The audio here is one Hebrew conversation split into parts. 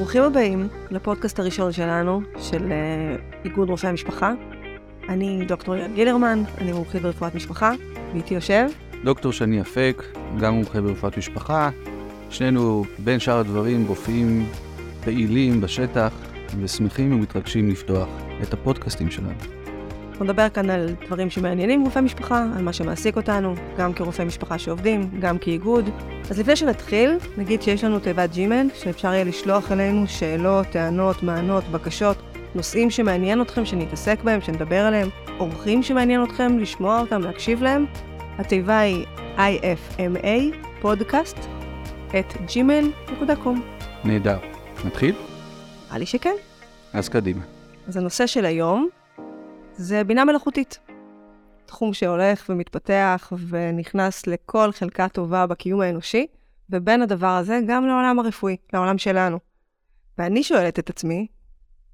ברוכים הבאים לפודקאסט הראשון שלנו, של uh, איגוד רופאי המשפחה. אני דוקטור יעל גילרמן, אני מומחית ברפואת משפחה, ואיתי יושב. דוקטור שני אפק, גם מומחה ברפואת משפחה. שנינו, בין שאר הדברים, רופאים פעילים בשטח, ושמחים ומתרגשים לפתוח את הפודקאסטים שלנו. אנחנו נדבר כאן על דברים שמעניינים רופאי משפחה, על מה שמעסיק אותנו, גם כרופאי משפחה שעובדים, גם כאיגוד. אז לפני שנתחיל, נגיד שיש לנו תיבת ג'ימל, שאפשר יהיה לשלוח אלינו שאלות, טענות, מענות, בקשות, נושאים שמעניין אתכם שנתעסק בהם, שנדבר עליהם, אורחים שמעניין אתכם לשמוע אותם, להקשיב להם. התיבה היא ifma פודקאסט את gmail.com. נהדר. נתחיל? נראה לי שכן. אז קדימה. אז הנושא של היום זה בינה מלאכותית. תחום שהולך ומתפתח ונכנס לכל חלקה טובה בקיום האנושי, ובין הדבר הזה גם לעולם הרפואי, לעולם שלנו. ואני שואלת את עצמי,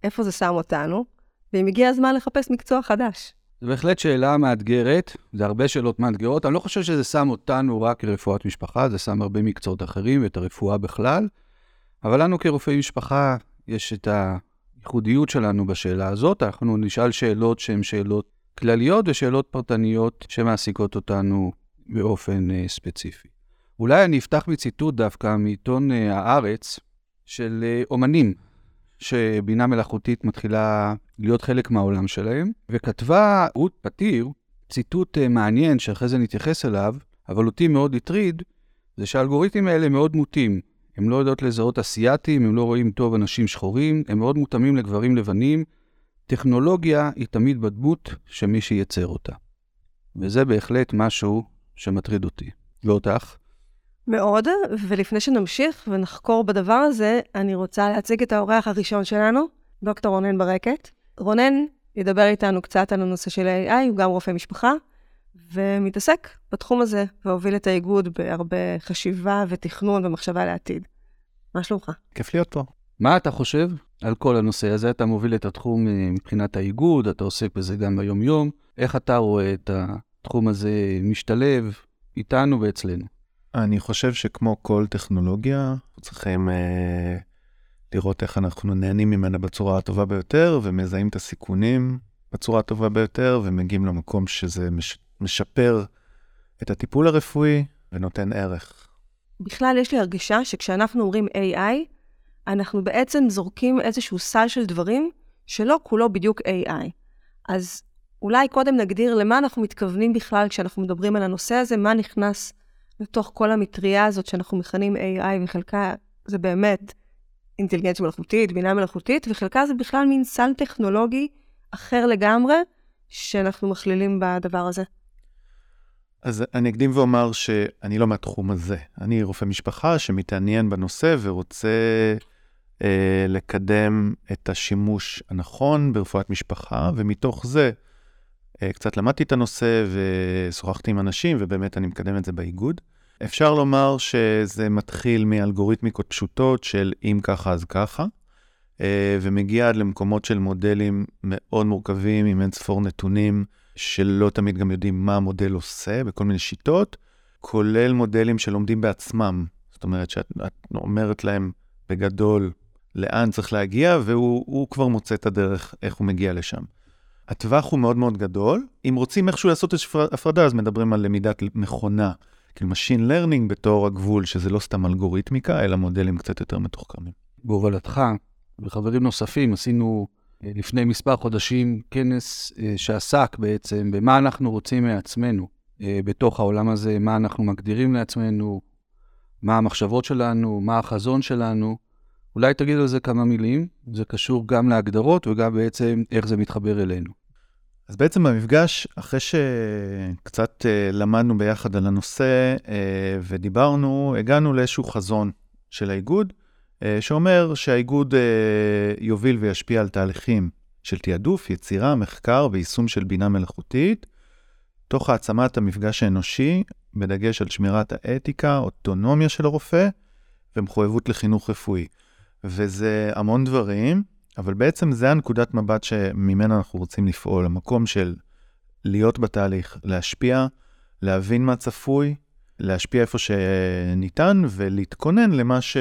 איפה זה שם אותנו, ואם הגיע הזמן לחפש מקצוע חדש. זו בהחלט שאלה מאתגרת, זה הרבה שאלות מאתגרות. אני לא חושב שזה שם אותנו רק כרפואת משפחה, זה שם הרבה מקצועות אחרים ואת הרפואה בכלל. אבל לנו כרופאי משפחה יש את הייחודיות שלנו בשאלה הזאת. אנחנו נשאל שאלות שהן שאלות כלליות ושאלות פרטניות שמעסיקות אותנו באופן uh, ספציפי. אולי אני אפתח בציטוט דווקא מעיתון uh, הארץ של uh, אומנים, שבינה מלאכותית מתחילה להיות חלק מהעולם שלהם, וכתבה רות פתיר ציטוט uh, מעניין שאחרי זה נתייחס אליו, אבל אותי מאוד הטריד, זה שהאלגוריתמים האלה מאוד מוטים. הם לא יודעות לזהות אסיאתים, הם לא רואים טוב אנשים שחורים, הם מאוד מותאמים לגברים לבנים. טכנולוגיה היא תמיד בדמות של מי שייצר אותה. וזה בהחלט משהו שמטריד אותי. ואותך? מאוד, ולפני שנמשיך ונחקור בדבר הזה, אני רוצה להציג את האורח הראשון שלנו, דוקטור רונן ברקת. רונן ידבר איתנו קצת על הנושא של AI, הוא גם רופא משפחה, ומתעסק בתחום הזה, והוביל את האיגוד בהרבה חשיבה ותכנון ומחשבה לעתיד. מה שלומך? כיף להיות פה. מה אתה חושב על כל הנושא הזה? אתה מוביל את התחום אה, מבחינת האיגוד, אתה עוסק בזה גם ביום-יום. איך אתה רואה את התחום הזה משתלב איתנו ואצלנו? אני חושב שכמו כל טכנולוגיה, אנחנו צריכים אה, לראות איך אנחנו נהנים ממנה בצורה הטובה ביותר, ומזהים את הסיכונים בצורה הטובה ביותר, ומגיעים למקום שזה מש, משפר את הטיפול הרפואי ונותן ערך. בכלל, יש לי הרגשה שכשאנחנו אומרים AI, אנחנו בעצם זורקים איזשהו סל של דברים שלא כולו בדיוק AI. אז אולי קודם נגדיר למה אנחנו מתכוונים בכלל כשאנחנו מדברים על הנושא הזה, מה נכנס לתוך כל המטריה הזאת שאנחנו מכנים AI, וחלקה זה באמת אינטליגנציה מלאכותית, בינה מלאכותית, וחלקה זה בכלל מין סל טכנולוגי אחר לגמרי, שאנחנו מכלילים בדבר הזה. אז אני אקדים ואומר שאני לא מהתחום הזה. אני רופא משפחה שמתעניין בנושא ורוצה אה, לקדם את השימוש הנכון ברפואת משפחה, ומתוך זה אה, קצת למדתי את הנושא ושוחחתי עם אנשים, ובאמת אני מקדם את זה באיגוד. אפשר לומר שזה מתחיל מאלגוריתמיקות פשוטות של אם ככה אז ככה, אה, ומגיע עד למקומות של מודלים מאוד מורכבים עם אין ספור נתונים. שלא תמיד גם יודעים מה המודל עושה בכל מיני שיטות, כולל מודלים שלומדים בעצמם. זאת אומרת שאת אומרת להם בגדול לאן צריך להגיע, והוא כבר מוצא את הדרך איך הוא מגיע לשם. הטווח הוא מאוד מאוד גדול. אם רוצים איכשהו לעשות איזושהי הפרדה, אז מדברים על למידת מכונה, כאילו Machine Learning בתור הגבול, שזה לא סתם אלגוריתמיקה, אלא מודלים קצת יותר מתוחכמים. בהובלתך וחברים נוספים עשינו לפני מספר חודשים כנס אה, שעסק בעצם במה אנחנו רוצים מעצמנו אה, בתוך העולם הזה, מה אנחנו מגדירים לעצמנו, מה המחשבות שלנו, מה החזון שלנו. אולי תגיד על זה כמה מילים, זה קשור גם להגדרות וגם בעצם איך זה מתחבר אלינו. אז בעצם במפגש, אחרי שקצת למדנו ביחד על הנושא ודיברנו, הגענו לאיזשהו חזון של האיגוד, אה, שאומר שהאיגוד אה, יוביל וישפיע על תהליכים של תעדוף, יצירה, מחקר ויישום של בינה מלאכותית, תוך העצמת המפגש האנושי, בדגש על שמירת האתיקה, אוטונומיה של הרופא ומחויבות לחינוך רפואי. וזה המון דברים, אבל בעצם זה הנקודת מבט שממנה אנחנו רוצים לפעול, המקום של להיות בתהליך, להשפיע, להבין מה צפוי, להשפיע איפה שניתן ולהתכונן למה ש...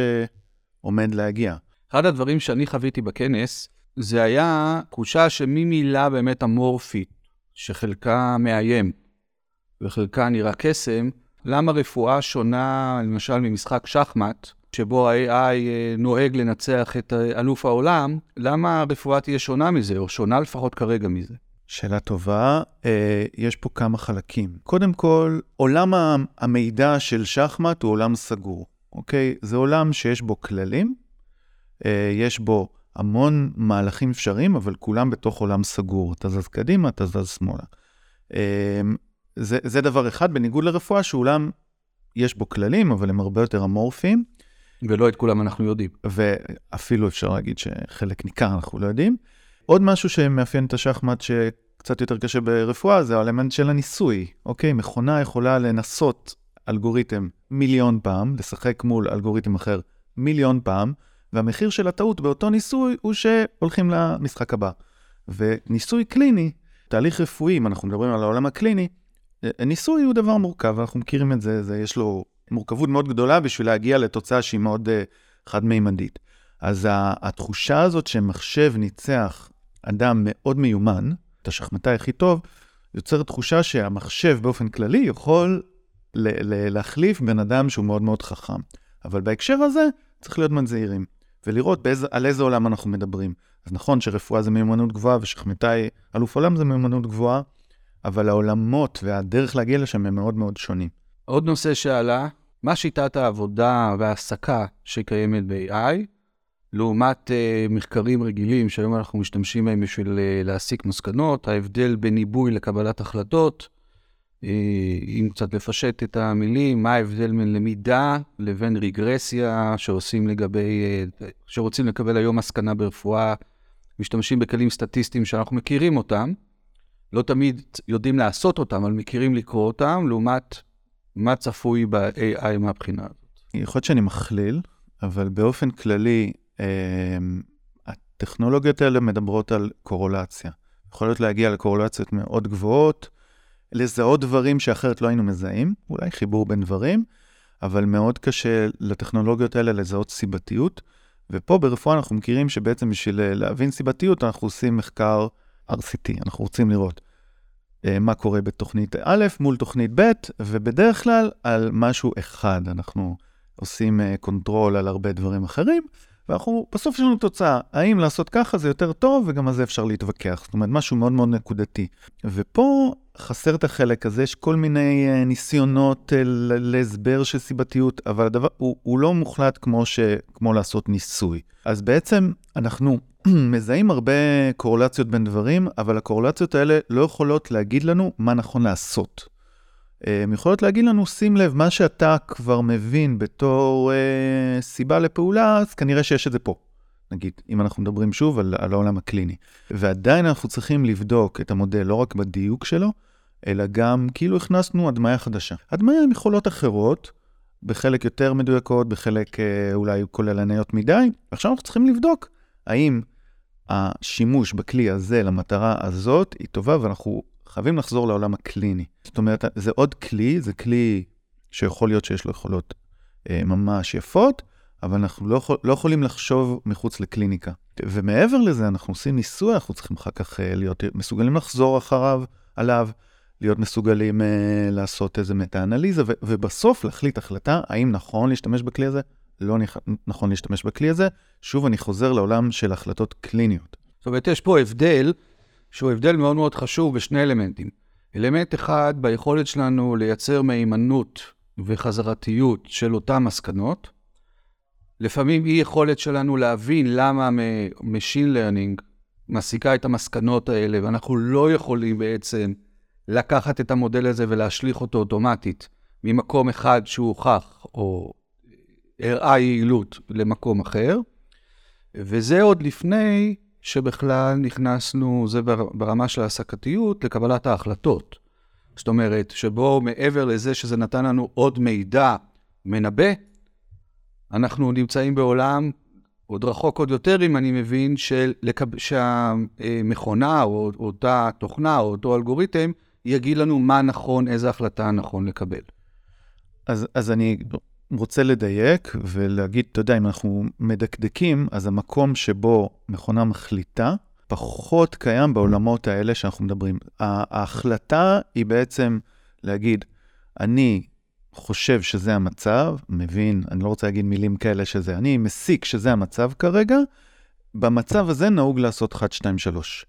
עומד להגיע. אחד הדברים שאני חוויתי בכנס, זה היה תחושה שממילה באמת אמורפית, שחלקה מאיים וחלקה נראה קסם, למה רפואה שונה, למשל, ממשחק שחמט, שבו ה-AI אה, נוהג לנצח את אה, אלוף העולם, למה הרפואה תהיה שונה מזה, או שונה לפחות כרגע מזה? שאלה טובה. אה, יש פה כמה חלקים. קודם כל, עולם המידע של שחמט הוא עולם סגור, אוקיי? זה עולם שיש בו כללים, יש בו המון מהלכים אפשריים, אבל כולם בתוך עולם סגור. אתה זז קדימה, אתה זז שמאלה. זה, זה דבר אחד, בניגוד לרפואה, שעולם, יש בו כללים, אבל הם הרבה יותר אמורפיים. ולא את כולם אנחנו יודעים. ואפילו אפשר להגיד שחלק ניכר אנחנו לא יודעים. עוד משהו שמאפיין את השחמט שקצת יותר קשה ברפואה, זה האלמנט של הניסוי. אוקיי, מכונה יכולה לנסות אלגוריתם מיליון פעם, לשחק מול אלגוריתם אחר מיליון פעם, והמחיר של הטעות באותו ניסוי הוא שהולכים למשחק הבא. וניסוי קליני, תהליך רפואי, אם אנחנו מדברים על העולם הקליני, ניסוי הוא דבר מורכב, אנחנו מכירים את זה, זה יש לו מורכבות מאוד גדולה בשביל להגיע לתוצאה שהיא מאוד uh, חד-מימדית. אז התחושה הזאת שמחשב ניצח אדם מאוד מיומן, את השחמטאי הכי טוב, יוצרת תחושה שהמחשב באופן כללי יכול להחליף בן אדם שהוא מאוד מאוד חכם. אבל בהקשר הזה צריך להיות מאוד זהירים, ולראות באיזה, על איזה עולם אנחנו מדברים. אז נכון שרפואה זה מיומנות גבוהה ושחמטאי אלוף עולם זה מיומנות גבוהה, אבל העולמות והדרך להגיע לשם הם מאוד מאוד שונים. עוד נושא שעלה, מה שיטת העבודה וההעסקה שקיימת ב-AI, לעומת uh, מחקרים רגילים שהיום אנחנו משתמשים בהם בשביל uh, להסיק מסקנות, ההבדל בין עיבוי לקבלת החלטות, אם קצת לפשט את המילים, מה ההבדל בין למידה לבין רגרסיה שעושים לגבי, uh, שרוצים לקבל היום מסקנה ברפואה, משתמשים בכלים סטטיסטיים שאנחנו מכירים אותם, לא תמיד יודעים לעשות אותם, אבל מכירים לקרוא אותם, לעומת מה צפוי ב-AI מהבחינה הזאת. יכול להיות שאני מכליל, אבל באופן כללי, אה, הטכנולוגיות האלה מדברות על קורולציה. יכולות להגיע לקורולציות מאוד גבוהות, לזהות דברים שאחרת לא היינו מזהים, אולי חיבור בין דברים, אבל מאוד קשה לטכנולוגיות האלה לזהות סיבתיות. ופה ברפואה אנחנו מכירים שבעצם בשביל להבין סיבתיות אנחנו עושים מחקר RCT, אנחנו רוצים לראות אה, מה קורה בתוכנית א' מול תוכנית ב', ובדרך כלל על משהו אחד. אנחנו עושים control אה, על הרבה דברים אחרים, ואנחנו, בסוף יש לנו תוצאה, האם לעשות ככה זה יותר טוב, וגם על זה אפשר להתווכח. זאת אומרת, משהו מאוד מאוד נקודתי. ופה חסר את החלק הזה, יש כל מיני uh, ניסיונות uh, להסבר של סיבתיות, אבל הדבר, הוא, הוא לא מוחלט כמו, ש, כמו לעשות ניסוי. אז בעצם אנחנו מזהים הרבה קורולציות בין דברים, אבל הקורולציות האלה לא יכולות להגיד לנו מה נכון לעשות. הן יכולות להגיד לנו, שים לב, מה שאתה כבר מבין בתור אה, סיבה לפעולה, אז כנראה שיש את זה פה. נגיד, אם אנחנו מדברים שוב על, על העולם הקליני. ועדיין אנחנו צריכים לבדוק את המודל לא רק בדיוק שלו, אלא גם כאילו הכנסנו הדמיה חדשה. הדמיה עם יכולות אחרות, בחלק יותר מדויקות, בחלק אה, אולי כוללניות מדי. עכשיו אנחנו צריכים לבדוק האם השימוש בכלי הזה למטרה הזאת היא טובה, ואנחנו חייבים לחזור לעולם הקליני. זאת אומרת, זה עוד כלי, זה כלי שיכול להיות שיש לו יכולות אה, ממש יפות, אבל אנחנו לא, לא יכולים לחשוב מחוץ לקליניקה. ומעבר לזה, אנחנו עושים ניסוי, אנחנו צריכים אחר כך אה, להיות מסוגלים לחזור אחריו, עליו, להיות מסוגלים אה, לעשות איזה מטה-אנליזה, ובסוף להחליט החלטה האם נכון להשתמש בכלי הזה, לא נכון להשתמש בכלי הזה. שוב, אני חוזר לעולם של החלטות קליניות. זאת אומרת, יש פה הבדל שהוא הבדל מאוד מאוד חשוב בשני אלמנטים. אלמנט אחד, ביכולת שלנו לייצר מהימנות וחזרתיות של אותן מסקנות. לפעמים אי יכולת שלנו להבין למה Machine Learning מסיקה את המסקנות האלה, ואנחנו לא יכולים בעצם לקחת את המודל הזה ולהשליך אותו אוטומטית ממקום אחד שהוא הוכח או הראה יעילות למקום אחר. וזה עוד לפני שבכלל נכנסנו, זה ברמה של העסקתיות, לקבלת ההחלטות. זאת אומרת, שבו מעבר לזה שזה נתן לנו עוד מידע מנבא, אנחנו נמצאים בעולם עוד רחוק עוד יותר, אם אני מבין, של לקב... שהמכונה או אותה תוכנה או אותו אלגוריתם יגיד לנו מה נכון, איזה החלטה נכון לקבל. אז, אז אני רוצה לדייק ולהגיד, אתה יודע, אם אנחנו מדקדקים, אז המקום שבו מכונה מחליטה, פחות קיים בעולמות האלה שאנחנו מדברים. ההחלטה היא בעצם להגיד, אני חושב שזה המצב, מבין, אני לא רוצה להגיד מילים כאלה שזה, אני מסיק שזה המצב כרגע, במצב הזה נהוג לעשות 1, 2, 3.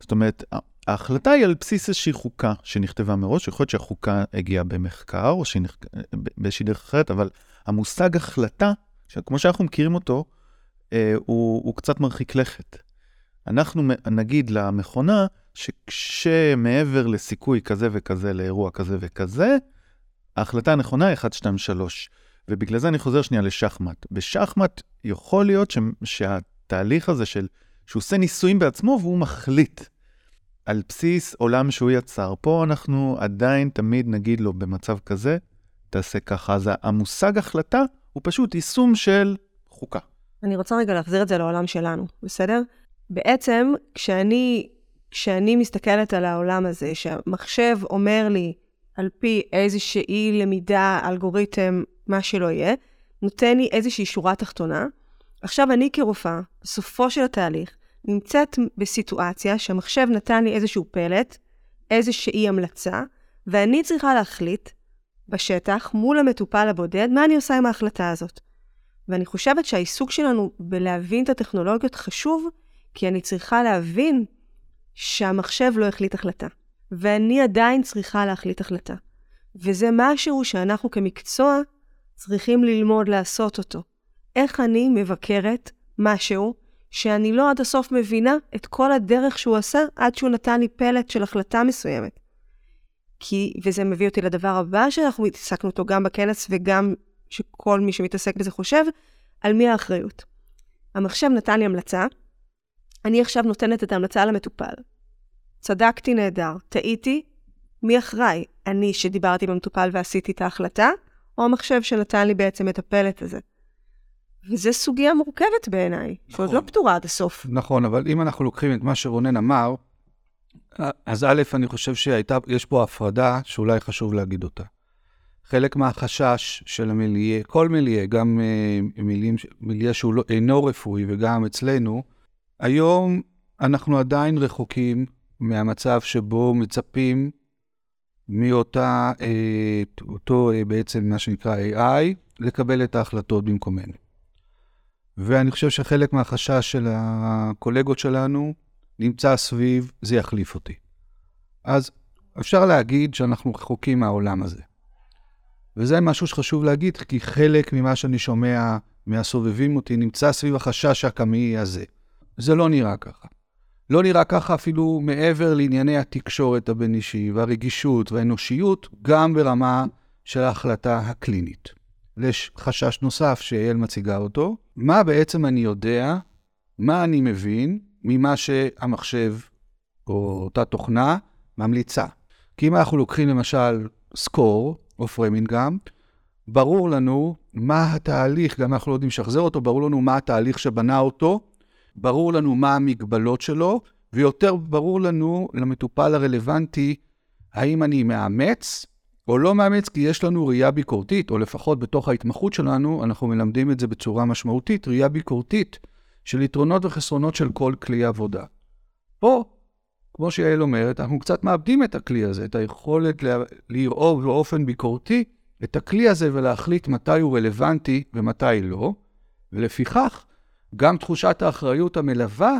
זאת אומרת, ההחלטה היא על בסיס איזושהי חוקה שנכתבה מראש, יכול להיות שהחוקה הגיעה במחקר או שהיא באיזושהי דרך אחרת, אבל המושג החלטה, כמו שאנחנו מכירים אותו, אה, הוא, הוא קצת מרחיק לכת. אנחנו נגיד למכונה שכשמעבר לסיכוי כזה וכזה לאירוע כזה וכזה, ההחלטה הנכונה היא 1, 2, 3. ובגלל זה אני חוזר שנייה לשחמט. בשחמט יכול להיות ש, שהתהליך הזה של, שהוא עושה ניסויים בעצמו והוא מחליט על בסיס עולם שהוא יצר. פה אנחנו עדיין תמיד נגיד לו במצב כזה, תעשה ככה. אז המושג החלטה הוא פשוט יישום של חוקה. אני רוצה רגע להחזיר את זה לעולם שלנו, בסדר? בעצם, כשאני, כשאני מסתכלת על העולם הזה, שהמחשב אומר לי, על פי איזושהי למידה, אלגוריתם, מה שלא יהיה, נותן לי איזושהי שורה תחתונה. עכשיו, אני כרופאה, בסופו של התהליך, נמצאת בסיטואציה שהמחשב נתן לי איזשהו פלט, איזושהי המלצה, ואני צריכה להחליט בשטח, מול המטופל הבודד, מה אני עושה עם ההחלטה הזאת. ואני חושבת שהעיסוק שלנו בלהבין את הטכנולוגיות חשוב, כי אני צריכה להבין שהמחשב לא החליט החלטה. ואני עדיין צריכה להחליט החלטה. וזה משהו שאנחנו כמקצוע צריכים ללמוד לעשות אותו. איך אני מבקרת משהו שאני לא עד הסוף מבינה את כל הדרך שהוא עשה עד שהוא נתן לי פלט של החלטה מסוימת. כי, וזה מביא אותי לדבר הבא שאנחנו התעסקנו אותו גם בכנס וגם שכל מי שמתעסק בזה חושב, על מי האחריות. המחשב נתן לי המלצה, אני עכשיו נותנת את ההמלצה למטופל. צדקתי נהדר, טעיתי, מי אחראי? אני שדיברתי עם המטופל ועשיתי את ההחלטה, או המחשב שנתן לי בעצם את הפלט הזה? וזו סוגיה מורכבת בעיניי, נכון. שעוד לא פתורה עד הסוף. נכון, אבל אם אנחנו לוקחים את מה שרונן אמר, אז א', אני חושב שיש פה הפרדה שאולי חשוב להגיד אותה. חלק מהחשש של המיליה, כל מיליה, גם uh, מילים, מיליה שהוא לא, אינו רפואי וגם אצלנו, היום אנחנו עדיין רחוקים מהמצב שבו מצפים מאותה, אה, אותו אה, בעצם מה שנקרא AI, לקבל את ההחלטות במקומנו. ואני חושב שחלק מהחשש של הקולגות שלנו נמצא סביב, זה יחליף אותי. אז אפשר להגיד שאנחנו רחוקים מהעולם הזה. וזה משהו שחשוב להגיד, כי חלק ממה שאני שומע מהסובבים אותי נמצא סביב החשש הקמאי הזה. זה לא נראה ככה. לא נראה ככה אפילו מעבר לענייני התקשורת הבין-אישי והרגישות והאנושיות, גם ברמה של ההחלטה הקלינית. יש חשש נוסף שיעל מציגה אותו, מה בעצם אני יודע, מה אני מבין ממה שהמחשב או אותה תוכנה ממליצה. כי אם אנחנו לוקחים למשל סקור או פרמינגהם, ברור לנו מה התהליך, גם אנחנו לא יודעים לשחזר אותו, ברור לנו מה התהליך שבנה אותו, ברור לנו מה המגבלות שלו, ויותר ברור לנו, למטופל הרלוונטי, האם אני מאמץ או לא מאמץ, כי יש לנו ראייה ביקורתית, או לפחות בתוך ההתמחות שלנו, אנחנו מלמדים את זה בצורה משמעותית, ראייה ביקורתית של יתרונות וחסרונות של כל כלי עבודה. פה, כמו שיעל אומרת, אנחנו קצת מאבדים את הכלי הזה, את היכולת לראות באופן ביקורתי את הכלי הזה ולהחליט מתי הוא רלוונטי ומתי לא, ולפיכך, גם תחושת האחריות המלווה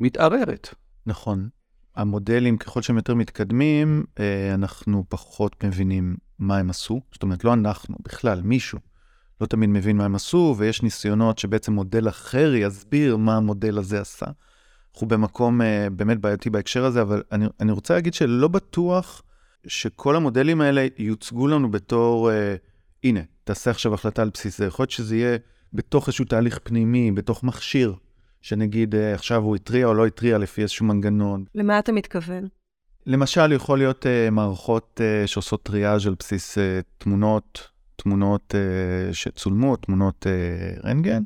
מתערערת. נכון. המודלים, ככל שהם יותר מתקדמים, אה, אנחנו פחות מבינים מה הם עשו. זאת אומרת, לא אנחנו, בכלל, מישהו. לא תמיד מבין מה הם עשו, ויש ניסיונות שבעצם מודל אחר יסביר מה המודל הזה עשה. אנחנו במקום uh, באמת בעייתי בהקשר הזה, אבל אני, אני רוצה להגיד שלא בטוח שכל המודלים האלה יוצגו לנו בתור, uh, הנה, תעשה עכשיו החלטה על בסיס זה. יכול להיות שזה יהיה בתוך איזשהו תהליך פנימי, בתוך מכשיר, שנגיד uh, עכשיו הוא התריע או לא התריע לפי איזשהו מנגנון. למה אתה מתכוון? למשל, יכול להיות uh, מערכות uh, שעושות טריאז' על בסיס uh, תמונות, תמונות uh, שצולמו, תמונות uh, רנטגן,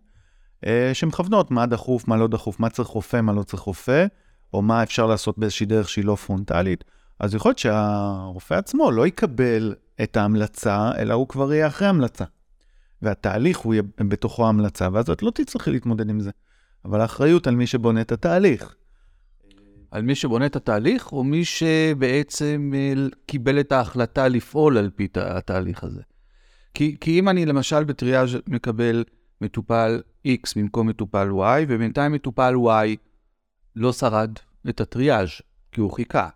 uh, שמכוונות מה דחוף, מה לא דחוף, מה צריך רופא, מה לא צריך רופא, או מה אפשר לעשות באיזושהי דרך שהיא לא פרונטלית. אז יכול להיות שהרופא עצמו לא יקבל את ההמלצה, אלא הוא כבר יהיה אחרי המלצה. והתהליך הוא יהיה בתוכו המלצה, ואז את לא תצטרכי להתמודד עם זה. אבל האחריות על מי שבונה את התהליך. על מי שבונה את התהליך, או מי שבעצם אה, קיבל את ההחלטה לפעול על פי התהליך הזה. כי, כי אם אני למשל בטריאז' מקבל מטופל X במקום מטופל Y, ובינתיים מטופל Y לא שרד את הטריאז' כי הוא חיכה.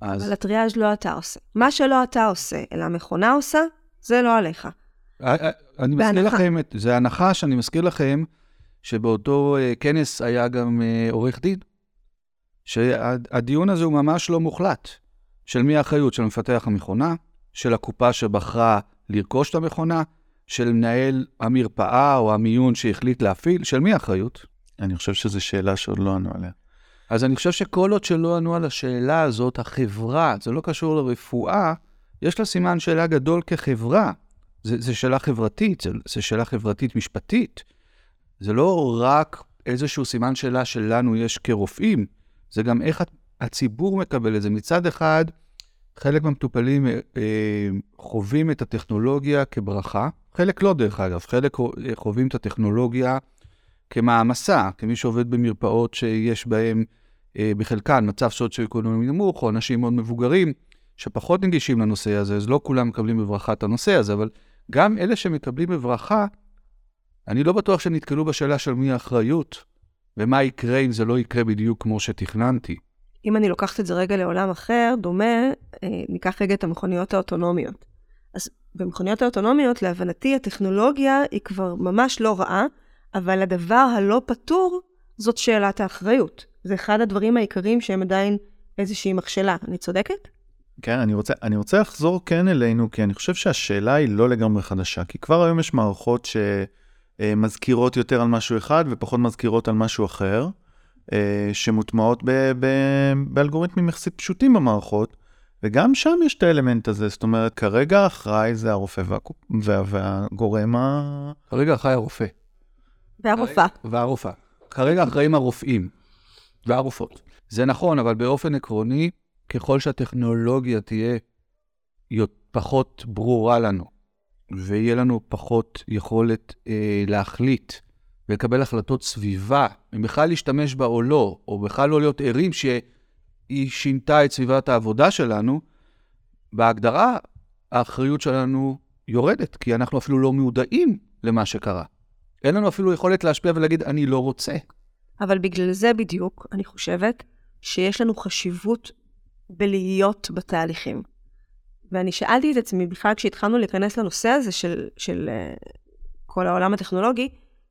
אז... אבל הטריאז' לא אתה עושה. מה שלא אתה עושה, אלא המכונה עושה, זה לא עליך. אה, אה, אני מזכיר לכם, זה הנחה שאני מזכיר לכם, שבאותו uh, כנס היה גם uh, עורך דין, שהדיון הזה הוא ממש לא מוחלט. של מי האחריות? של מפתח המכונה, של הקופה שבחרה לרכוש את המכונה, של מנהל המרפאה או המיון שהחליט להפעיל, של מי האחריות? אני חושב שזו שאלה שעוד לא ענו עליה. אז אני חושב שכל עוד שלא ענו על השאלה הזאת, החברה, זה לא קשור לרפואה, יש לה סימן שאלה גדול כחברה. זו שאלה חברתית, זו שאלה חברתית משפטית. זה לא רק איזשהו סימן שאלה שלנו יש כרופאים, זה גם איך הציבור מקבל את זה. מצד אחד, חלק מהמטופלים אה, אה, חווים את הטכנולוגיה כברכה, חלק לא דרך אגב, חלק חווים את הטכנולוגיה כמעמסה, כמי שעובד במרפאות שיש בהן אה, בחלקן מצב סוציו-אקונומי נמוך, או אנשים מאוד מבוגרים שפחות נגישים לנושא הזה, אז לא כולם מקבלים בברכה את הנושא הזה, אבל גם אלה שמקבלים בברכה, אני לא בטוח שנתקלו בשאלה של מי האחריות, ומה יקרה אם זה לא יקרה בדיוק כמו שתכננתי. אם אני לוקחת את זה רגע לעולם אחר, דומה, אה, ניקח רגע את המכוניות האוטונומיות. אז במכוניות האוטונומיות, להבנתי, הטכנולוגיה היא כבר ממש לא רעה, אבל הדבר הלא פתור זאת שאלת האחריות. זה אחד הדברים העיקריים שהם עדיין איזושהי מכשלה. אני צודקת? כן, אני רוצה, אני רוצה לחזור כן אלינו, כי אני חושב שהשאלה היא לא לגמרי חדשה, כי כבר היום יש מערכות שמזכירות יותר על משהו אחד ופחות מזכירות על משהו אחר, אה, שמוטמעות ב, ב, באלגוריתמים יחסית פשוטים במערכות, וגם שם יש את האלמנט הזה, זאת אומרת, כרגע האחראי זה הרופא וה, וה, והגורם ה... כרגע אחראי הרופא. והרופאה. והרופאה. כרגע אחראים הרופאים והרופאות. זה נכון, אבל באופן עקרוני, ככל שהטכנולוגיה תהיה פחות ברורה לנו, ויהיה לנו פחות יכולת אה, להחליט ולקבל החלטות סביבה, אם בכלל להשתמש בה או לא, או בכלל לא להיות ערים שהיא שינתה את סביבת העבודה שלנו, בהגדרה האחריות שלנו יורדת, כי אנחנו אפילו לא מודעים למה שקרה. אין לנו אפילו יכולת להשפיע ולהגיד, אני לא רוצה. אבל בגלל זה בדיוק, אני חושבת, שיש לנו חשיבות בלהיות בתהליכים. ואני שאלתי את עצמי בכלל כשהתחלנו להיכנס לנושא הזה של, של uh, כל העולם הטכנולוגי,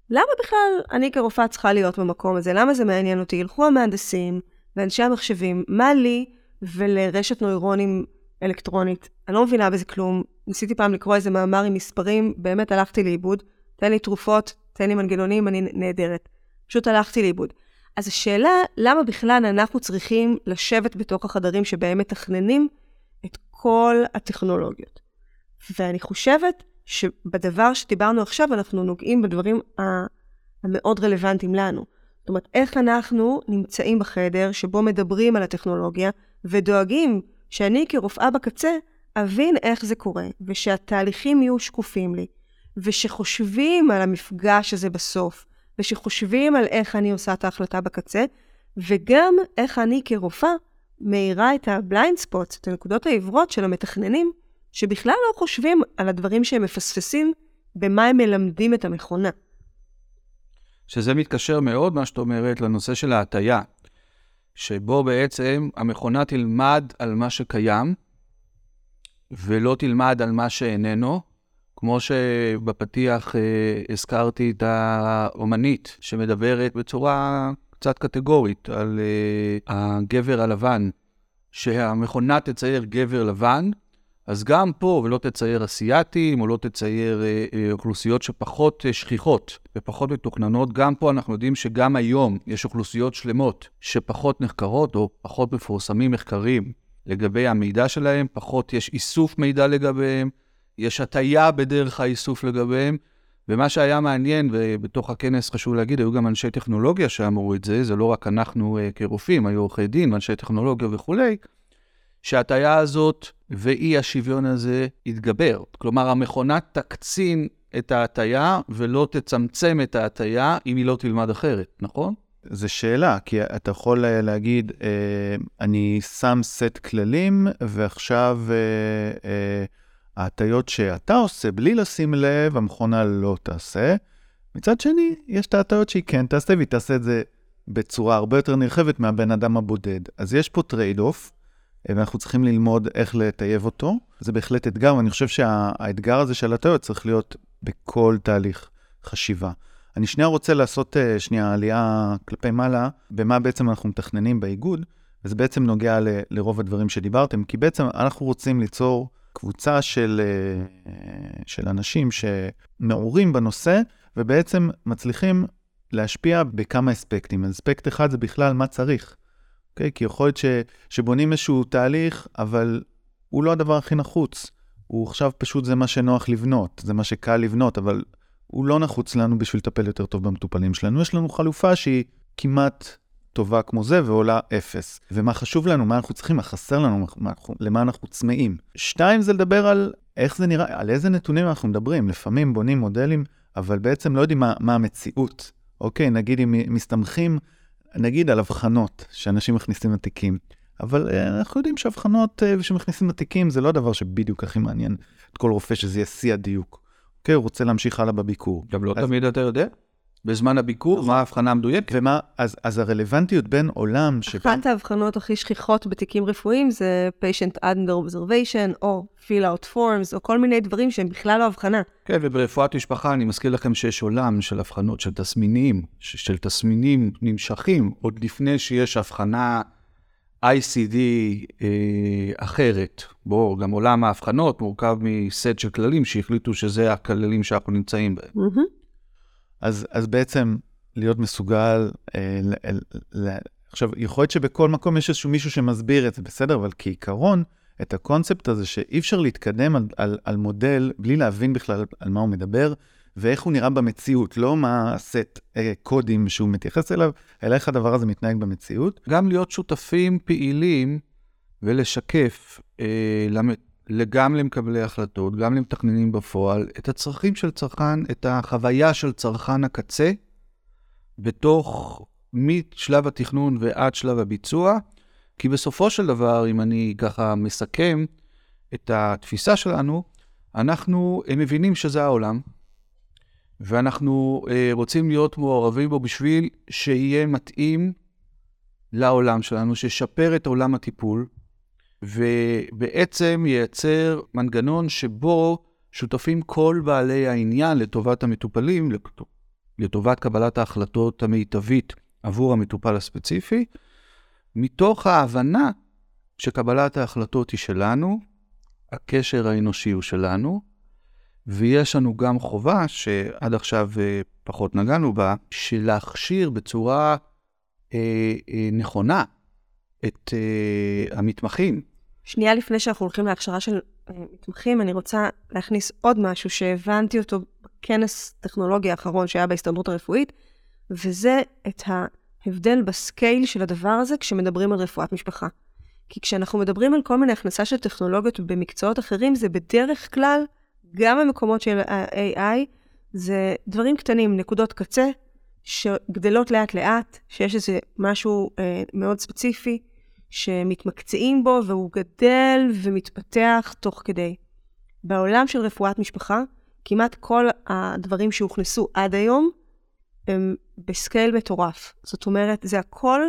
למה בכלל אני כרופאה צריכה להיות במקום הזה? למה זה מעניין אותי? ילכו המהנדסים ואנשי המחשבים, מה לי ולרשת נוירונים אלקטרונית? אני לא מבינה בזה כלום. ניסיתי פעם לקרוא איזה מאמר עם מספרים, באמת הלכתי לאיבוד. תן לי תרופות, תן לי מנגנונים, אני נהדרת. פשוט הלכתי לאיבוד. אז השאלה, למה בכלל אנחנו צריכים לשבת בתוך החדרים שבהם מתכננים כל הטכנולוגיות? ואני חושבת שבדבר שדיברנו עכשיו, אנחנו נוגעים בדברים המאוד רלוונטיים לנו. זאת אומרת, איך אנחנו נמצאים בחדר שבו מדברים על הטכנולוגיה ודואגים שאני כרופאה בקצה אבין איך זה קורה, ושהתהליכים יהיו שקופים לי, ושחושבים על המפגש הזה בסוף, ושחושבים על איך אני עושה את ההחלטה בקצה, וגם איך אני כרופאה מאירה את ה blind spot, את הנקודות העיוורות של המתכננים, שבכלל לא חושבים על הדברים שהם מפספסים במה הם מלמדים את המכונה. שזה מתקשר מאוד, מה שאת אומרת, לנושא של ההטייה, שבו בעצם המכונה תלמד על מה שקיים, ולא תלמד על מה שאיננו, כמו שבפתיח אה, הזכרתי את האומנית שמדברת בצורה קצת קטגורית על אה, הגבר הלבן, שהמכונה תצייר גבר לבן, אז גם פה, ולא תצייר אסייתים, או לא תצייר אה, אה, אוכלוסיות שפחות שכיחות ופחות מתוכננות, גם פה אנחנו יודעים שגם היום יש אוכלוסיות שלמות שפחות נחקרות, או פחות מפורסמים מחקרים לגבי המידע שלהם, פחות יש איסוף מידע לגביהם, יש הטיה בדרך האיסוף לגביהם, ומה שהיה מעניין, ובתוך הכנס חשוב להגיד, היו גם אנשי טכנולוגיה שאמרו את זה, זה לא רק אנחנו uh, כרופאים, היו עורכי דין, אנשי טכנולוגיה וכולי, שההטייה הזאת ואי השוויון הזה יתגבר. כלומר, המכונה תקצין את ההטייה ולא תצמצם את ההטייה אם היא לא תלמד אחרת, נכון? זו שאלה, כי אתה יכול אה, להגיד, אה, אני שם סט כללים, ועכשיו ההטיות שאתה עושה בלי לשים לב, המכונה לא תעשה. מצד שני, יש את ההטיות שהיא כן תעשה, והיא תעשה את זה בצורה הרבה יותר נרחבת מהבן אדם הבודד. אז יש פה trade off, אה, ואנחנו צריכים ללמוד איך לטייב אותו. זה בהחלט אתגר, ואני חושב שהאתגר הזה של הטיות צריך להיות בכל תהליך חשיבה. אני שנייה רוצה לעשות uh, שנייה עלייה כלפי מעלה, במה בעצם אנחנו מתכננים באיגוד, וזה בעצם נוגע ל, לרוב הדברים שדיברתם, כי בעצם אנחנו רוצים ליצור קבוצה של, uh, של אנשים שמעורים בנושא, ובעצם מצליחים להשפיע בכמה אספקטים. אספקט אחד זה בכלל מה צריך. Okay? אוקיי? כי יכול להיות ש, שבונים איזשהו תהליך, אבל הוא לא הדבר הכי נחוץ. הוא עכשיו פשוט זה מה שנוח לבנות, זה מה שקל לבנות, אבל הוא לא נחוץ לנו בשביל לטפל יותר טוב במטופלים שלנו. יש לנו חלופה שהיא כמעט טובה כמו זה ועולה אפס. ומה חשוב לנו, מה אנחנו צריכים, מה חסר לנו, מה, למה אנחנו צמאים. שתיים זה לדבר על איך זה נראה, על איזה נתונים אנחנו מדברים. לפעמים בונים מודלים, אבל בעצם לא יודעים מה, מה המציאות. אוקיי, נגיד אם מסתמכים, נגיד על אבחנות שאנשים מכניסים לתיקים. אבל uh, אנחנו יודעים שאבחנות uh, שמכניסים לתיקים זה לא הדבר שבדיוק הכי מעניין את כל רופא שזה יהיה שיא הדיוק. אוקיי, הוא רוצה להמשיך הלאה בביקור. גם לא אז... תמיד אתה יודע. בזמן הביקור, נכון. מה ההבחנה המדויקת? ומה, אז, אז הרלוונטיות בין עולם ש... אחת ההבחנות הכי שכיחות בתיקים רפואיים זה patient under observation, או fill out forms, או כל מיני דברים שהם בכלל לא הבחנה. כן, וברפואת משפחה אני מזכיר לכם שיש עולם של הבחנות, של תסמינים, של תסמינים נמשכים, עוד לפני שיש הבחנה ICD אה, אחרת. בואו, גם עולם ההבחנות מורכב מסט של כללים שהחליטו שזה הכללים שאנחנו נמצאים בהם. Mm-hmm. אז, אז בעצם להיות מסוגל, אה, ל, ל, ל, עכשיו, יכול להיות שבכל מקום יש איזשהו מישהו שמסביר את זה, בסדר, אבל כעיקרון, את הקונספט הזה שאי אפשר להתקדם על, על, על מודל בלי להבין בכלל על מה הוא מדבר, ואיך הוא נראה במציאות, לא מה הסט אה, קודים שהוא מתייחס אליו, אלא איך הדבר הזה מתנהג במציאות. גם להיות שותפים פעילים ולשקף אה, גם למקבלי החלטות, גם למתכננים בפועל, את הצרכים של צרכן, את החוויה של צרכן הקצה, בתוך, משלב התכנון ועד שלב הביצוע, כי בסופו של דבר, אם אני ככה מסכם את התפיסה שלנו, אנחנו מבינים שזה העולם, ואנחנו אה, רוצים להיות מעורבים בו בשביל שיהיה מתאים לעולם שלנו, שישפר את עולם הטיפול, ובעצם ייצר מנגנון שבו שותפים כל בעלי העניין לטובת המטופלים, לטובת קבלת ההחלטות המיטבית עבור המטופל הספציפי, מתוך ההבנה שקבלת ההחלטות היא שלנו, הקשר האנושי הוא שלנו, ויש לנו גם חובה, שעד עכשיו אה, פחות נגענו בה, להכשיר בצורה אה, אה, נכונה את אה, המתמחים. שנייה לפני שאנחנו הולכים להכשרה של אה, מתמחים, אני רוצה להכניס עוד משהו שהבנתי אותו בכנס טכנולוגיה האחרון שהיה בהסתדרות הרפואית, וזה את ההבדל בסקייל של הדבר הזה כשמדברים על רפואת משפחה. כי כשאנחנו מדברים על כל מיני הכנסה של טכנולוגיות במקצועות אחרים, זה בדרך כלל גם במקומות של ה-AI, זה דברים קטנים, נקודות קצה, שגדלות לאט-לאט, שיש איזה משהו אה, מאוד ספציפי, שמתמקצעים בו, והוא גדל ומתפתח תוך כדי. בעולם של רפואת משפחה, כמעט כל הדברים שהוכנסו עד היום, הם בסקייל מטורף. זאת אומרת, זה הכל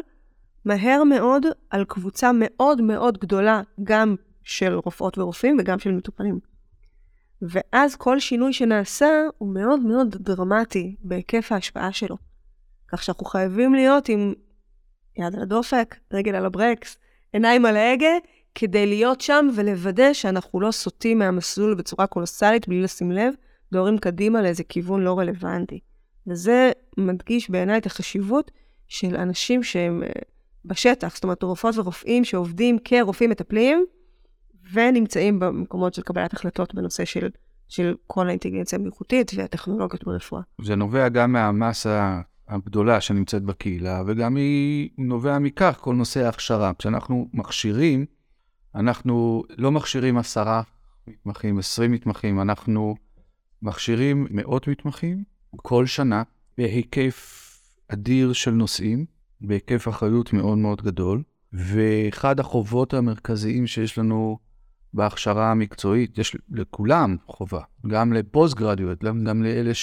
מהר מאוד על קבוצה מאוד מאוד גדולה, גם של רופאות ורופאים וגם של מטופלים. ואז כל שינוי שנעשה הוא מאוד מאוד דרמטי בהיקף ההשפעה שלו. כך שאנחנו חייבים להיות עם יד על הדופק, רגל על הברקס, עיניים על ההגה, כדי להיות שם ולוודא שאנחנו לא סוטים מהמסלול בצורה קולוסלית בלי לשים לב, דוהרים קדימה לאיזה כיוון לא רלוונטי. וזה מדגיש בעיניי את החשיבות של אנשים שהם אה, בשטח, זאת אומרת, רופאות ורופאים שעובדים כרופאים מטפלים, ונמצאים במקומות של קבלת החלטות בנושא של, של כל האינטליגנציה המלכותית והטכנולוגיות ברפואה. זה נובע גם מהמסה הגדולה שנמצאת בקהילה, וגם היא נובע מכך כל נושא ההכשרה. כשאנחנו מכשירים, אנחנו לא מכשירים עשרה מתמחים, עשרים מתמחים, אנחנו מכשירים מאות מתמחים כל שנה בהיקף אדיר של נושאים, בהיקף אחריות מאוד מאוד גדול, ואחד החובות המרכזיים שיש לנו בהכשרה המקצועית, יש לכולם חובה, גם לפוסט גרדיואט, גם לאלה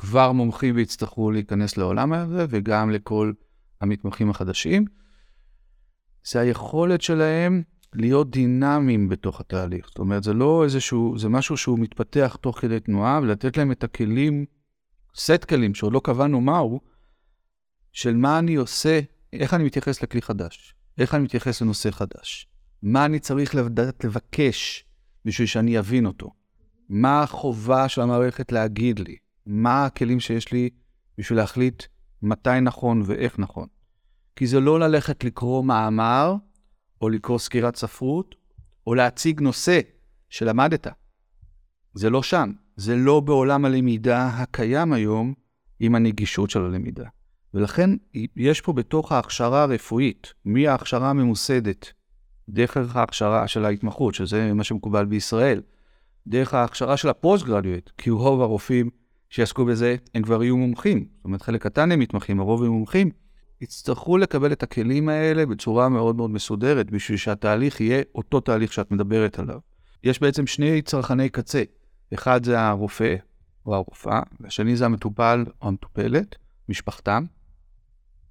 שכבר מומחים ויצטרכו להיכנס לעולם הזה, וגם לכל המתמחים החדשים, זה היכולת שלהם להיות דינמיים בתוך התהליך. זאת אומרת, זה לא איזשהו, זה משהו שהוא מתפתח תוך כדי תנועה, ולתת להם את הכלים, סט כלים שעוד לא קבענו מהו, של מה אני עושה, איך אני מתייחס לכלי חדש, איך אני מתייחס לנושא חדש, מה אני צריך לדעת לבקש בשביל שאני אבין אותו, מה החובה של המערכת להגיד לי, מה הכלים שיש לי בשביל להחליט מתי נכון ואיך נכון. כי זה לא ללכת לקרוא מאמר, או לקרוא סקירת ספרות, או להציג נושא שלמדת. זה לא שם. זה לא בעולם הלמידה הקיים היום עם הנגישות של הלמידה. ולכן יש פה בתוך ההכשרה הרפואית, מההכשרה הממוסדת, דרך ההכשרה של ההתמחות, שזה מה שמקובל בישראל, דרך ההכשרה של ה post-graduate, כי רוב הרופאים שיעסקו בזה, הם כבר יהיו מומחים. זאת אומרת, חלק קטן הם מתמחים, הרוב הם מומחים. יצטרכו לקבל את הכלים האלה בצורה מאוד מאוד מסודרת, בשביל שהתהליך יהיה אותו תהליך שאת מדברת עליו. יש בעצם שני צרכני קצה. אחד זה הרופא או הרופאה, והשני זה המטופל או המטופלת, משפחתם,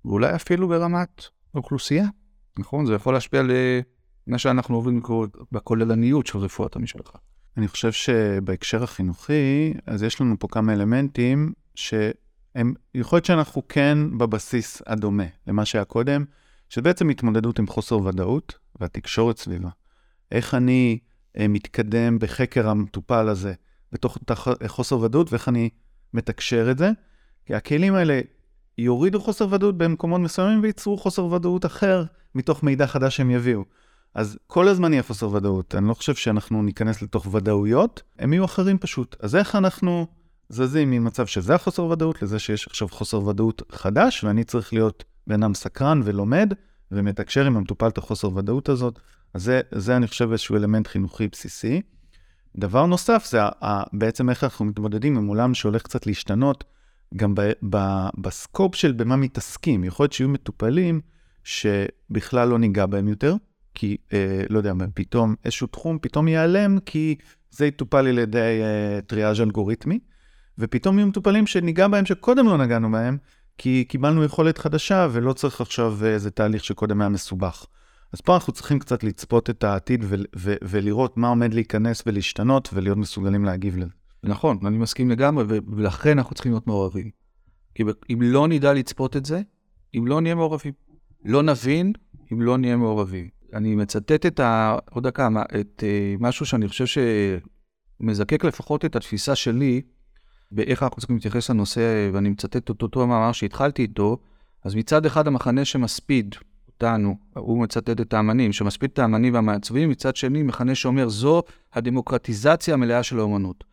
ואולי אפילו ברמת אוכלוסייה, נכון? זה יכול להשפיע על אה, מה שאנחנו עוברים בכוללניות של רפואת המשפחה. אני חושב שבהקשר החינוכי, אז יש לנו פה כמה אלמנטים שהם, יכול להיות שאנחנו כן בבסיס הדומה למה שהיה קודם, שבעצם התמודדות עם חוסר ודאות והתקשורת סביבה. איך אני אה, מתקדם בחקר המטופל הזה בתוך חוסר ודאות ואיך אני מתקשר את זה. כי הכלים האלה יורידו חוסר ודאות במקומות מסוימים וייצרו חוסר ודאות אחר מתוך מידע חדש שהם יביאו. אז כל הזמן יהיה חוסר ודאות. אני לא חושב שאנחנו ניכנס לתוך ודאויות, הם יהיו אחרים פשוט. אז איך אנחנו זזים ממצב שזה החוסר ודאות לזה שיש עכשיו חוסר ודאות חדש, ואני צריך להיות בן אדם סקרן ולומד ומתקשר עם המטופל את החוסר ודאות הזאת. אז זה, זה אני חושב איזשהו אלמנט חינוכי בסיסי. דבר נוסף זה בעצם איך אנחנו מתמודדים עם עולם שהולך קצת להשתנות, גם ב, ב, בסקופ של במה מתעסקים. יכול להיות שיהיו מטופלים שבכלל לא ניגע בהם יותר, כי, אה, לא יודע, פתאום איזשהו תחום פתאום ייעלם, כי זה יטופל על ידי אה, טריאז' אלגוריתמי, ופתאום יהיו מטופלים שניגע בהם שקודם לא נגענו בהם, כי קיבלנו יכולת חדשה ולא צריך עכשיו אה, איזה תהליך שקודם היה מסובך. אז פה אנחנו צריכים קצת לצפות את העתיד ו- ו- ולראות מה עומד להיכנס ולהשתנות ולהיות מסוגלים להגיב לזה. נכון, אני מסכים לגמרי, ולכן אנחנו צריכים להיות מעורבים. כי אם לא נדע לצפות את זה, אם לא נהיה מעורבים. לא נבין אם לא נהיה מעורבים. אני מצטט את ה... עוד דקה, את uh, משהו שאני חושב שמזקק לפחות את התפיסה שלי באיך אנחנו צריכים להתייחס לנושא, ואני מצטט את אותו מאמר שהתחלתי איתו. אז מצד אחד המחנה שמספיד אותנו, הוא מצטט את האמנים, שמספיד את האמנים והמעצבים, מצד שני מחנה שאומר זו הדמוקרטיזציה המלאה של האומנות.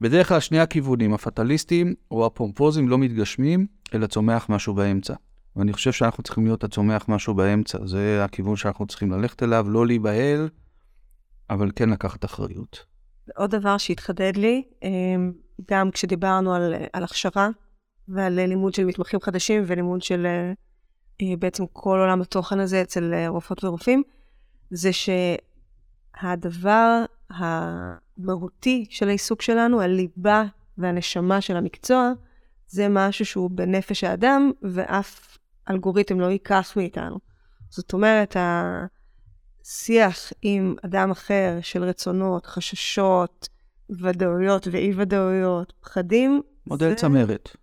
בדרך כלל שני הכיוונים, הפטליסטים או הפומפוזים לא מתגשמים, אלא צומח משהו באמצע. ואני חושב שאנחנו צריכים להיות הצומח משהו באמצע. זה הכיוון שאנחנו צריכים ללכת אליו, לא להיבהל, אבל כן לקחת אחריות. עוד דבר שהתחדד לי, אמ, גם כשדיברנו על, על הכשרה ועל לימוד של מתמחים חדשים ולימוד של אה, בעצם כל עולם התוכן הזה אצל אה, רופאות ורופאים, זה שהדבר המהותי של העיסוק שלנו, הליבה והנשמה של המקצוע, זה משהו שהוא בנפש האדם, ואף אלגוריתם לא ייקח מאיתנו. זאת אומרת, השיח עם אדם אחר של רצונות, חששות, ודאויות ואי-ודאויות, פחדים. מודל זה... צמרת.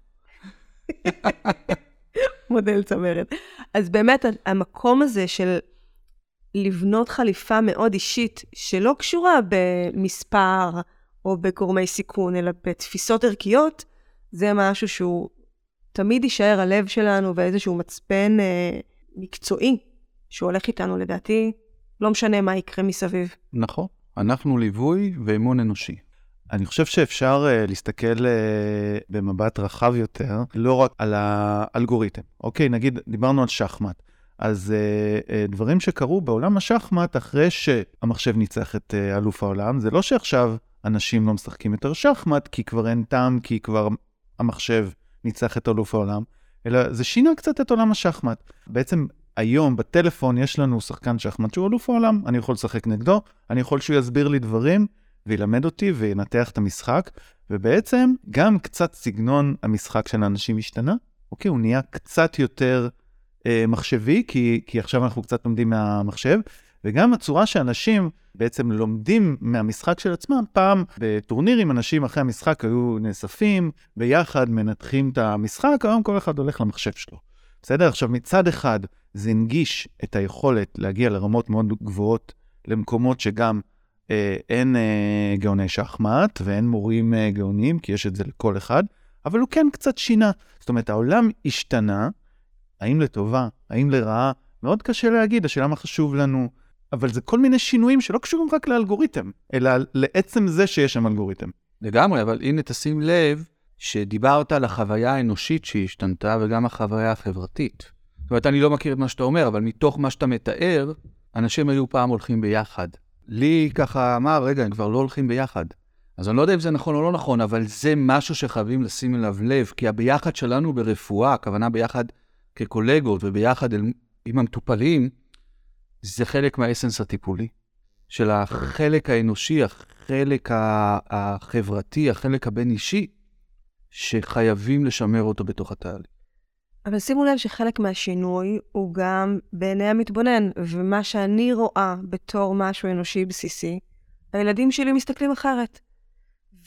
מודל צמרת. אז באמת, המקום הזה של לבנות חליפה מאוד אישית, שלא קשורה במספר או בגורמי סיכון, אלא בתפיסות ערכיות, זה משהו שהוא תמיד יישאר הלב שלנו ואיזשהו מצפן אה, מקצועי שהולך איתנו, לדעתי, לא משנה מה יקרה מסביב. נכון. אנחנו ליווי ואמון אנושי. אני חושב שאפשר uh, להסתכל uh, במבט רחב יותר, לא רק על האלגוריתם. אוקיי, נגיד, דיברנו על שחמט. אז uh, uh, דברים שקרו בעולם השחמט אחרי שהמחשב ניצח את uh, אלוף העולם, זה לא שעכשיו אנשים לא משחקים יותר שחמט כי כבר אין טעם, כי כבר המחשב ניצח את אלוף העולם, אלא זה שינה קצת את עולם השחמט. בעצם היום בטלפון יש לנו שחקן שחמט שהוא אלוף העולם, אני יכול לשחק נגדו, אני יכול שהוא יסביר לי דברים וילמד אותי וינתח את המשחק, ובעצם גם קצת סגנון המשחק של האנשים השתנה. אוקיי, הוא נהיה קצת יותר אה, מחשבי, כי, כי עכשיו אנחנו קצת לומדים מהמחשב, וגם הצורה שאנשים בעצם לומדים מהמשחק של עצמם. פעם בטורנירים אנשים אחרי המשחק היו נאספים, ביחד מנתחים את המשחק, היום כל אחד הולך למחשב שלו. בסדר? עכשיו, מצד אחד, זה הנגיש את היכולת להגיע לרמות מאוד גבוהות, למקומות שגם אה, אין אה, גאוני שחמט ואין מורים אה, גאונים, כי יש את זה לכל אחד, אבל הוא כן קצת שינה. זאת אומרת, העולם השתנה, האם לטובה, האם לרעה, מאוד קשה להגיד, השאלה מה חשוב לנו, אבל זה כל מיני שינויים שלא קשורים רק לאלגוריתם, אלא לעצם זה שיש שם אלגוריתם. לגמרי, אבל הנה תשים לב שדיברת על החוויה האנושית שהשתנתה וגם החוויה החברתית. זאת אומרת, אני לא מכיר את מה שאתה אומר, אבל מתוך מה שאתה מתאר, אנשים היו פעם הולכים ביחד. לי ככה אמר, רגע, הם כבר לא הולכים ביחד. אז אני לא יודע אם זה נכון או לא נכון, אבל זה משהו שחייבים לשים אליו לב, כי הביחד שלנו ברפואה, הכוונה ביחד כקולגות וביחד אל, עם המטופלים, זה חלק מהאסנס הטיפולי, של החלק האנושי, החלק החברתי, החלק הבין-אישי, שחייבים לשמר אותו בתוך התהליך. אבל שימו לב שחלק מהשינוי הוא גם בעיני המתבונן, ומה שאני רואה בתור משהו אנושי בסיסי, הילדים שלי מסתכלים אחרת.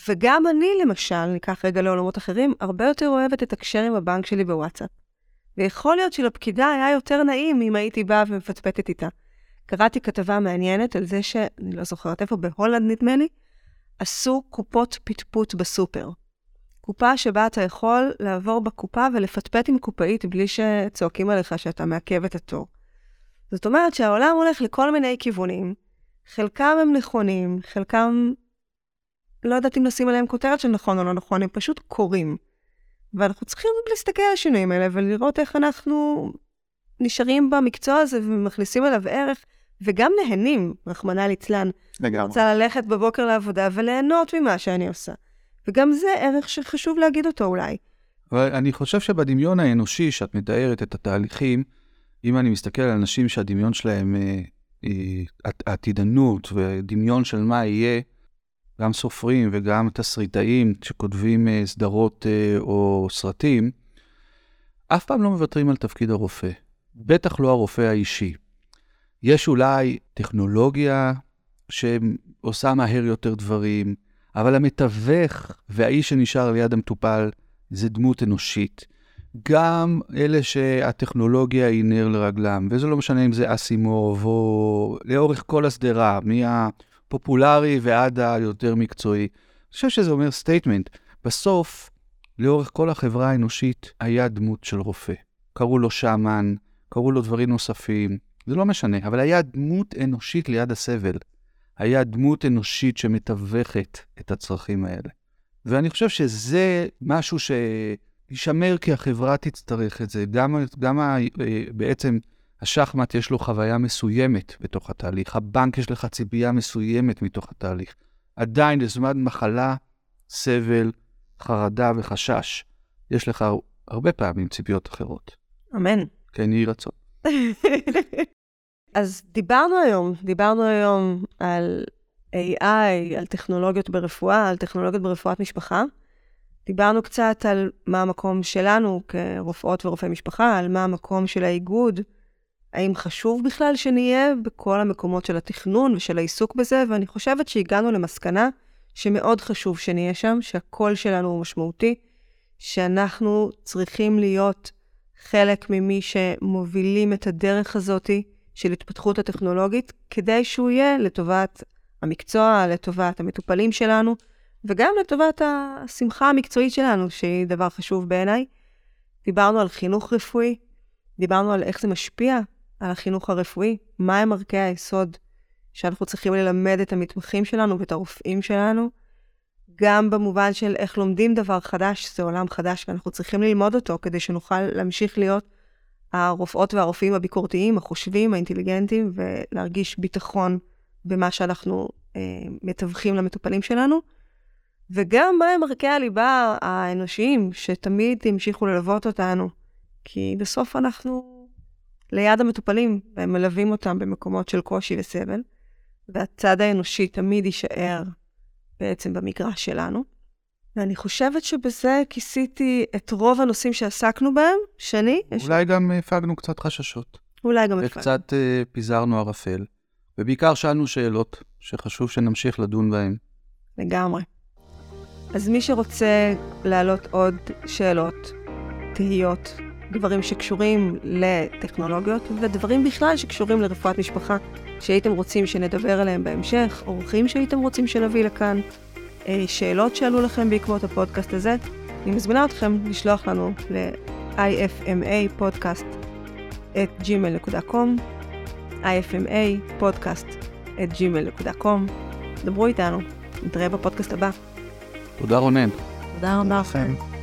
וגם אני, למשל, ניקח רגע לעולמות אחרים, הרבה יותר אוהבת לתקשר עם הבנק שלי בוואטסאפ. ויכול להיות שלפקידה היה יותר נעים אם הייתי באה ומפטפטת איתה. קראתי כתבה מעניינת על זה ש... אני לא זוכרת איפה, בהולנד נדמה לי, עשו קופות פטפוט בסופר. קופה שבה אתה יכול לעבור בקופה ולפטפט עם קופאית בלי שצועקים עליך שאתה מעכב את התור. זאת אומרת שהעולם הולך לכל מיני כיוונים, חלקם הם נכונים, חלקם, לא יודעת אם לשים עליהם כותרת של נכון או לא נכון, הם פשוט קורים. ואנחנו צריכים להסתכל על השינויים האלה ולראות איך אנחנו נשארים במקצוע הזה ומכניסים אליו ערך, וגם נהנים, רחמנא ליצלן. לגמרי. רוצה ללכת בבוקר לעבודה וליהנות ממה שאני עושה. וגם זה ערך שחשוב להגיד אותו אולי. אבל אני חושב שבדמיון האנושי, שאת מתארת את התהליכים, אם אני מסתכל על אנשים שהדמיון שלהם אה, אה, עתידנות ודמיון של מה יהיה, גם סופרים וגם תסריטאים שכותבים אה, סדרות אה, או סרטים, אף פעם לא מוותרים על תפקיד הרופא. בטח לא הרופא האישי. יש אולי טכנולוגיה שעושה מהר יותר דברים, אבל המתווך והאיש שנשאר ליד המטופל זה דמות אנושית. גם אלה שהטכנולוגיה היא נר לרגלם, וזה לא משנה אם זה אסימוב או לאורך כל השדרה, מהפופולרי ועד היותר מקצועי. אני חושב שזה אומר statement. בסוף, לאורך כל החברה האנושית היה דמות של רופא. קראו לו שאמן, קראו לו דברים נוספים, זה לא משנה, אבל היה דמות אנושית ליד הסבל. היה דמות אנושית שמתווכת את הצרכים האלה. ואני חושב שזה משהו שישמר כי החברה תצטרך את זה. גם, גם ה, בעצם השחמט יש לו חוויה מסוימת בתוך התהליך, הבנק יש לך ציפייה מסוימת מתוך התהליך. עדיין לזמן מחלה, סבל, חרדה וחשש, יש לך הרבה פעמים ציפיות אחרות. אמן. כן, יהי רצון. אז דיברנו היום, דיברנו היום על AI, על טכנולוגיות ברפואה, על טכנולוגיות ברפואת משפחה. דיברנו קצת על מה המקום שלנו כרופאות ורופאי משפחה, על מה המקום של האיגוד, האם חשוב בכלל שנהיה בכל המקומות של התכנון ושל העיסוק בזה, ואני חושבת שהגענו למסקנה שמאוד חשוב שנהיה שם, שהקול שלנו הוא משמעותי, שאנחנו צריכים להיות חלק ממי שמובילים את הדרך הזאתי של התפתחות הטכנולוגית, כדי שהוא יהיה לטובת המקצוע, לטובת המטופלים שלנו, וגם לטובת השמחה המקצועית שלנו, שהיא דבר חשוב בעיניי. דיברנו על חינוך רפואי, דיברנו על איך זה משפיע על החינוך הרפואי, מהם ערכי היסוד שאנחנו צריכים ללמד את המתמחים שלנו ואת הרופאים שלנו, גם במובן של איך לומדים דבר חדש, זה עולם חדש ואנחנו צריכים ללמוד אותו כדי שנוכל להמשיך להיות הרופאות והרופאים הביקורתיים, החושבים, האינטליגנטים, ולהרגיש ביטחון במה שאנחנו אה, מתווכים למטופלים שלנו. וגם בהם ערכי הליבה האנושיים, שתמיד המשיכו ללוות אותנו. כי בסוף אנחנו ליד המטופלים, והם מלווים אותם במקומות של קושי וסבל, והצד האנושי תמיד יישאר בעצם במגרש שלנו. ואני חושבת שבזה כיסיתי את רוב הנושאים שעסקנו בהם. שני? אולי יש... גם הפגנו קצת חששות. אולי גם הפגנו. וקצת uh, פיזרנו ערפל, ובעיקר שאלנו שאלות שחשוב שנמשיך לדון בהן. לגמרי. אז מי שרוצה להעלות עוד שאלות, תהיות, דברים שקשורים לטכנולוגיות ודברים בכלל שקשורים לרפואת משפחה, שהייתם רוצים שנדבר עליהם בהמשך, אורחים שהייתם רוצים שנביא לכאן, שאלות שעלו לכם בעקבות הפודקאסט הזה, אני מזמינה אתכם לשלוח לנו ל-ifma podcast את gmail.com, ifma podcast את gmail.com. דברו איתנו, נתראה בפודקאסט הבא. תודה רונן. תודה רבה לכם.